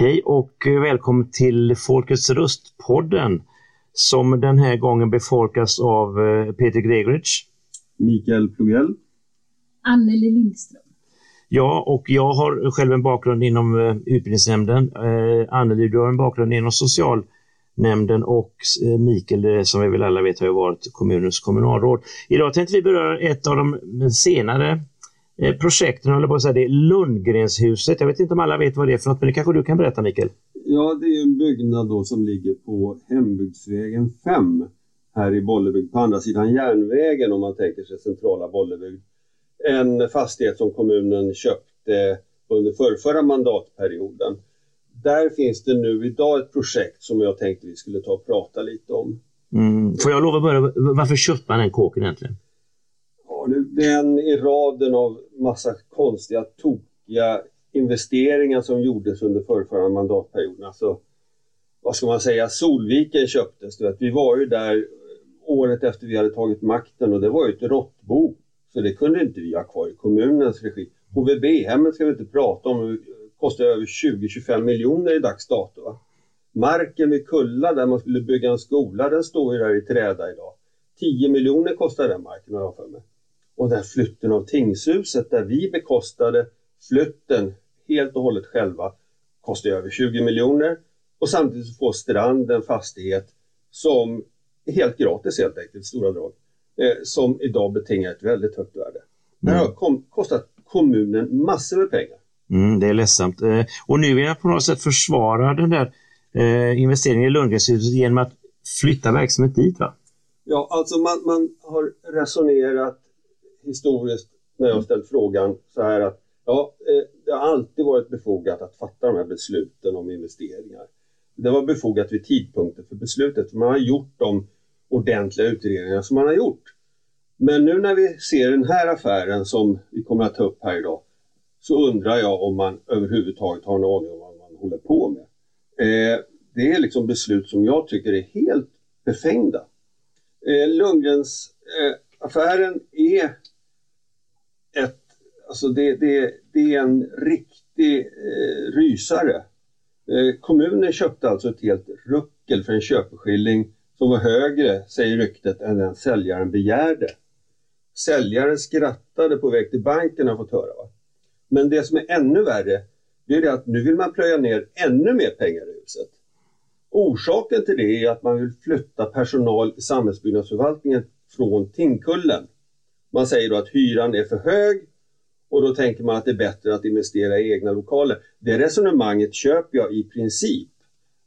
Hej och välkommen till Folkets röst-podden som den här gången befolkas av eh, Peter Gregorich. Mikael Plugell. Anneli Lindström. Ja, och jag har själv en bakgrund inom eh, utbildningsnämnden. Eh, Anneli, du har en bakgrund inom socialnämnden och Mikael, som vi väl alla vet, har varit kommunens kommunalråd. Idag tänkte vi beröra ett av de senare projekten, håller på att säga det, Lundgrenshuset. Jag vet inte om alla vet vad det är för något, men det kanske du kan berätta Mikael? Ja, det är en byggnad då som ligger på Hembygdsvägen 5 här i Bollebygd på andra sidan järnvägen om man tänker sig centrala Bollebygd. En fastighet som kommunen köpte under förrförra mandatperioden. Där finns det nu idag ett projekt som jag tänkte vi skulle ta och prata lite om. Mm. Får jag lov att börja, varför köpte man den kåken egentligen? Ja, det är en i raden av massa konstiga, tokiga investeringar som gjordes under förrförra mandatperioden. Alltså, vad ska man säga, Solviken köptes. Du vet. Vi var ju där året efter vi hade tagit makten och det var ju ett råttbo. Så det kunde inte vi ha kvar i kommunens regi. HVB-hemmet ska vi inte prata om, det kostar över 20-25 miljoner i dags dato. Va? Marken vid Kulla där man skulle bygga en skola, den står ju där i träda idag. 10 miljoner kostar den marken har jag för mig. Och den flytten av tingshuset där vi bekostade flytten helt och hållet själva kostar över 20 miljoner. Och samtidigt får Strand en fastighet som är helt gratis helt enkelt, stora drag. Eh, som idag betingar ett väldigt högt värde. Det har kom, kostat kommunen massor med pengar. Mm, det är ledsamt. Eh, och nu vill jag på något sätt försvara den där eh, investeringen i Lundgrenshuset genom att flytta verksamhet dit va? Ja, alltså man, man har resonerat historiskt när jag ställt frågan så här att ja, eh, det har alltid varit befogat att fatta de här besluten om investeringar. Det var befogat vid tidpunkten för beslutet, för man har gjort de ordentliga utredningar som man har gjort. Men nu när vi ser den här affären som vi kommer att ta upp här idag så undrar jag om man överhuvudtaget har en aning om vad man håller på med. Eh, det är liksom beslut som jag tycker är helt befängda. Eh, Lundgrens eh, affären är ett, alltså det, det, det är en riktig eh, rysare. Eh, kommunen köpte alltså ett helt ruckel för en köpeskilling som var högre, säger ryktet, än den säljaren begärde. Säljaren skrattade på väg till banken har fått höra. Va? Men det som är ännu värre, det är det att nu vill man plöja ner ännu mer pengar i huset. Orsaken till det är att man vill flytta personal i samhällsbyggnadsförvaltningen från Tingkullen. Man säger då att hyran är för hög och då tänker man att det är bättre att investera i egna lokaler. Det resonemanget köper jag i princip.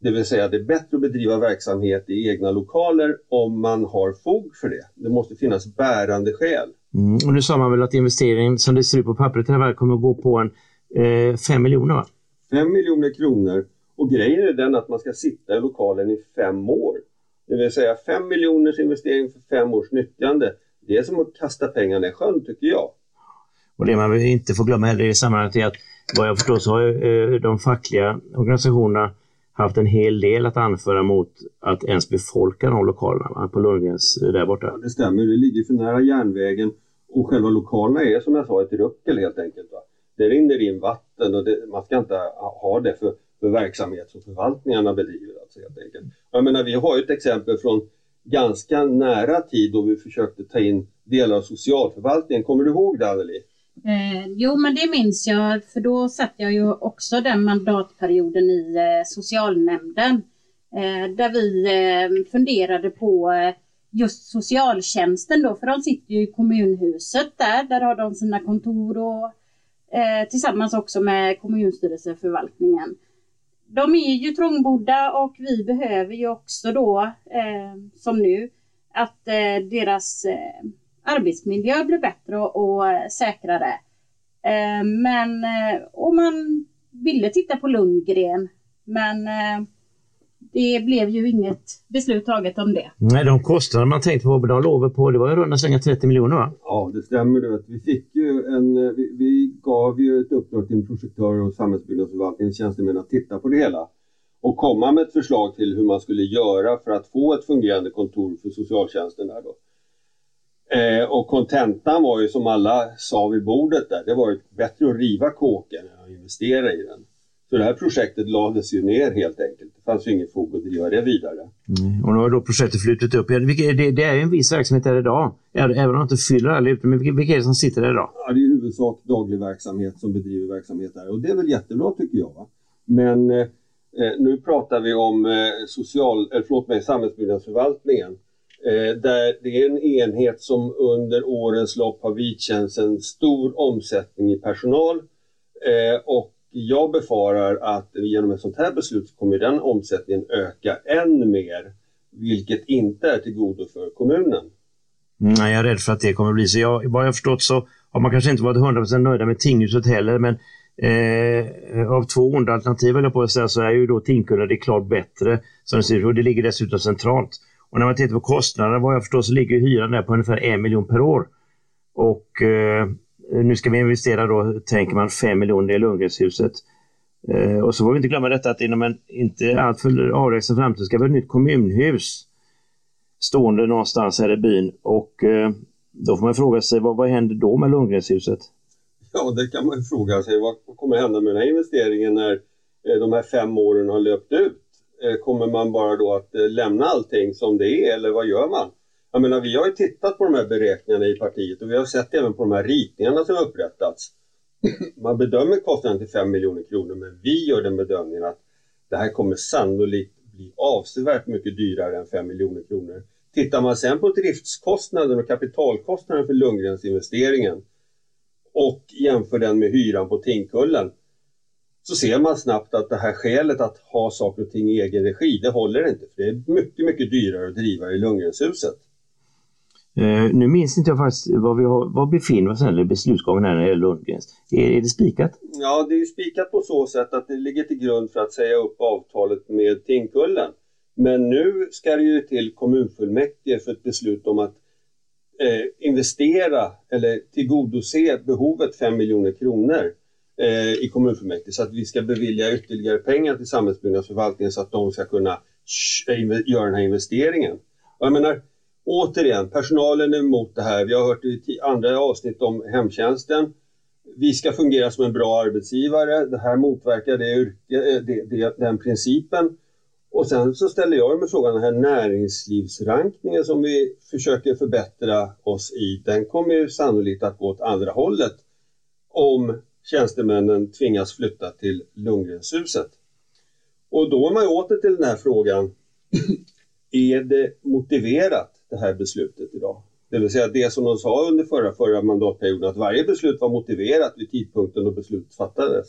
Det vill säga det är bättre att bedriva verksamhet i egna lokaler om man har fog för det. Det måste finnas bärande skäl. Mm. Och nu sa man väl att investeringen som det ser ut på pappret här kommer att gå på en 5 eh, miljoner va? 5 miljoner kronor och grejen är den att man ska sitta i lokalen i fem år. Det vill säga 5 miljoners investering för fem års nyttjande. Det är som att kasta pengarna i sjön tycker jag. Och det man inte får glömma heller i sammanhanget är att vad jag förstår så har eh, de fackliga organisationerna haft en hel del att anföra mot att ens befolka de lokalerna på Lundgrens eh, där borta. Ja, det stämmer, det ligger för nära järnvägen och själva lokalerna är som jag sa ett ruckel helt enkelt. Va? Det rinner in vatten och det, man ska inte ha det för, för verksamhet som förvaltningarna bedriver. Alltså, helt enkelt. Jag menar, vi har ett exempel från ganska nära tid då vi försökte ta in delar av socialförvaltningen. Kommer du ihåg det Anneli? Eh, jo, men det minns jag, för då satt jag ju också den mandatperioden i eh, socialnämnden. Eh, där vi eh, funderade på eh, just socialtjänsten då, för de sitter ju i kommunhuset där, där har de sina kontor och eh, tillsammans också med kommunstyrelseförvaltningen. De är ju trångbodda och vi behöver ju också då, eh, som nu, att eh, deras eh, arbetsmiljö blir bättre och, och säkrare. Eh, men, eh, och man ville titta på Lundgren, men eh, det blev ju inget beslut taget om det. Nej, de kostnader man tänkte på, de låg på, det var i runda slänga 30 miljoner va? Ja, det stämmer. Du Vi fick ju en, vi, vi gav ju ett uppdrag till en projektör och samhällsbyggnadsförvaltningens tjänstemän att titta på det hela och komma med ett förslag till hur man skulle göra för att få ett fungerande kontor för socialtjänsten där då. Eh, och kontentan var ju som alla sa vid bordet där, det var ju bättre att riva kåken än att investera i den. Så det här projektet lades ju ner helt enkelt. Det fanns ju ingen fog att driva det vidare. Mm. Och nu har då projektet flyttat upp. Det, det är en viss verksamhet där idag, även om det inte fyller alla ut. Men vilka, vilka är det som sitter där idag? Ja, det är i huvudsak daglig verksamhet som bedriver verksamhet där och det är väl jättebra tycker jag. Va? Men eh, nu pratar vi om eh, social, eller förlåt mig, samhällsbyggnadsförvaltningen. Eh, där det är en enhet som under årens lopp har vidkänts en stor omsättning i personal eh, och jag befarar att genom ett sånt här beslut kommer den omsättningen öka än mer, vilket inte är till godo för kommunen. Mm, jag är rädd för att det kommer att bli så. Jag, vad jag förstått så har man kanske inte varit 100% nöjda med tinghuset heller, men eh, av två onda alternativ jag på att säga, så är ju då Tingskulla det klart bättre som det ser ut och det ligger dessutom centralt. Och när man tittar på kostnaderna, vad jag förstår, så ligger hyran där på ungefär en miljon per år. Och eh, Eh, nu ska vi investera då, tänker man, 5 miljoner i Lundgrenshuset. Eh, och så får vi inte glömma detta att inom en inte alltför avlägsen framtid ska vi ha ett nytt kommunhus stående någonstans här i byn. Och eh, då får man fråga sig, vad, vad händer då med Lundgrenshuset? Ja, det kan man fråga sig. Vad kommer hända med den här investeringen när eh, de här fem åren har löpt ut? Eh, kommer man bara då att lämna allting som det är eller vad gör man? Jag menar, vi har ju tittat på de här beräkningarna i partiet och vi har sett även på de här ritningarna som upprättats. Man bedömer kostnaden till 5 miljoner kronor men vi gör den bedömningen att det här kommer sannolikt bli avsevärt mycket dyrare än 5 miljoner kronor. Tittar man sen på driftskostnaden och kapitalkostnaden för Lundgrens investeringen och jämför den med hyran på Tinkullen så ser man snabbt att det här skälet att ha saker och ting i egen regi, det håller inte. För det är mycket, mycket dyrare att driva i Lundgrenshuset. Uh, nu minns inte jag faktiskt var vi har, var befinner vi oss eller beslutsgången när det gäller Lundgrens. Är, är det spikat? Ja, det är spikat på så sätt att det ligger till grund för att säga upp avtalet med Tinkullen. Men nu ska det ju till kommunfullmäktige för ett beslut om att eh, investera eller tillgodose behovet 5 miljoner kronor eh, i kommunfullmäktige så att vi ska bevilja ytterligare pengar till samhällsbyggnadsförvaltningen så att de ska kunna göra den här investeringen. Och jag menar, återigen, personalen är emot det här. Vi har hört i andra avsnitt om hemtjänsten. Vi ska fungera som en bra arbetsgivare. Det här motverkar det, eh, det, det, den principen. Och sen så ställer jag mig frågan, den här näringslivsrankningen som vi försöker förbättra oss i, den kommer ju sannolikt att gå åt andra hållet om tjänstemännen tvingas flytta till Lundgrenshuset. Och då är man ju åter till den här frågan, är det motiverat det här beslutet idag? Det vill säga det som de sa under förra, förra mandatperioden, att varje beslut var motiverat vid tidpunkten då beslutet fattades.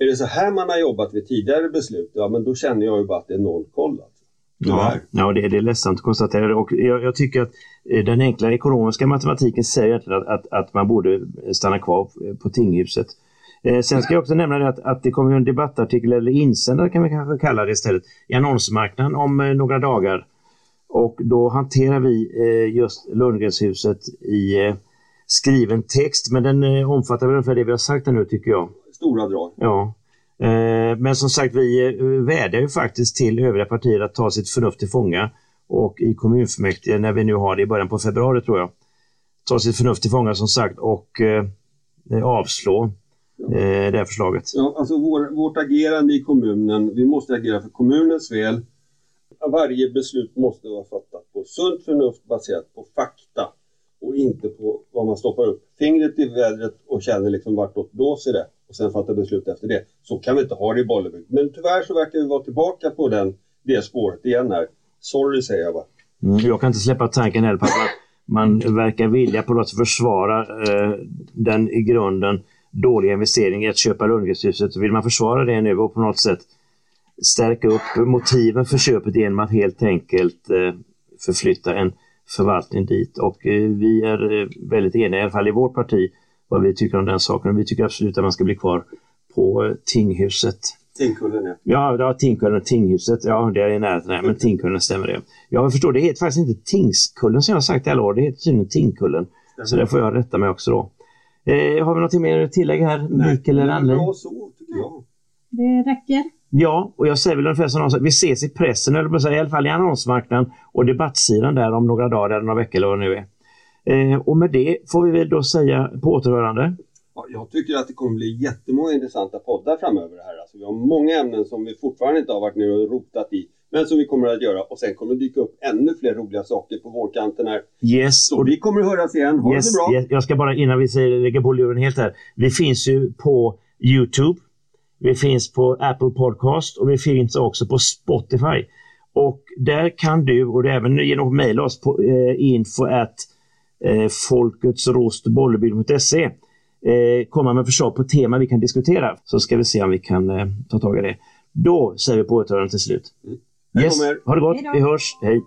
Är det så här man har jobbat vid tidigare beslut, ja men då känner jag ju bara att det är noll koll. Alltså. Ja, ja det, det är ledsamt att konstatera och jag, jag, tycker att eh, den enkla ekonomiska matematiken säger att, att, att man borde stanna kvar på tinghuset. Eh, sen ska jag också nämna att, att det kommer en debattartikel eller insändare kan vi kanske kalla det istället i annonsmarknaden om eh, några dagar. Och då hanterar vi eh, just Lundgrenshuset i eh, skriven text men den eh, omfattar väl ungefär det vi har sagt nu tycker jag. Stora drag. Ja. Men som sagt, vi vädjar ju faktiskt till övriga partier att ta sitt förnuft till fånga och i kommunfullmäktige, när vi nu har det i början på februari tror jag, ta sitt förnuft till fånga som sagt och avslå eh, det här förslaget. Ja, alltså vår, vårt agerande i kommunen, vi måste agera för kommunens väl. Varje beslut måste vara fattat på sunt förnuft baserat på fakta och inte på vad man stoppar upp fingret i vädret och känner liksom vartåt blåser det och sen fatta beslut efter det. Så kan vi inte ha det i Bollebygd. Men tyvärr så verkar vi vara tillbaka på den, det spåret igen här. Sorry säger jag bara. Mm, jag kan inte släppa tanken heller på att man, man verkar vilja på något sätt försvara eh, den i grunden dåliga investeringen i att köpa Lundgrenshuset. Vill man försvara det nu och på något sätt stärka upp motiven för köpet genom att helt enkelt eh, förflytta en förvaltning dit. Och eh, vi är eh, väldigt eniga, i alla fall i vårt parti, vad vi tycker om den saken. Vi tycker absolut att man ska bli kvar på Tinghuset. Tingkullen ja. Ja, ja Tingkullen Tinghuset. Ja, det är i närheten. Men Tingkullen stämmer det. Jag förstår, det heter faktiskt inte Tingskullen som jag har sagt i alla år. Det heter tydligen Tingkullen. Stämmer. Så det får jag rätta mig också då. Eh, har vi något mer att tillägga här, Mikael eller Anneli? Bra så, tycker jag. Det räcker. Ja, och jag säger väl ungefär som någon vi ses i pressen, eller säga, i alla fall i annonsmarknaden och debattsidan där om några dagar eller några veckor eller vad det nu är. Eh, och med det får vi väl då säga på återhörande. Ja, jag tycker att det kommer bli jättemånga intressanta poddar framöver här. Alltså, vi har många ämnen som vi fortfarande inte har varit nere och rotat i. Men som vi kommer att göra och sen kommer det dyka upp ännu fler roliga saker på vårkanten här. Yes. Så vi kommer att höras igen. Ha yes, det bra! Yes. Jag ska bara innan vi säger, lägger på luren helt här. Vi finns ju på Youtube. Vi finns på Apple Podcast och vi finns också på Spotify. Och där kan du, och det är även genom att mejla oss på eh, info at eh, eh, komma med förslag på tema vi kan diskutera. Så ska vi se om vi kan eh, ta tag i det. Då säger vi på återhörande till slut. Yes. Ha det gott, vi hörs, hej!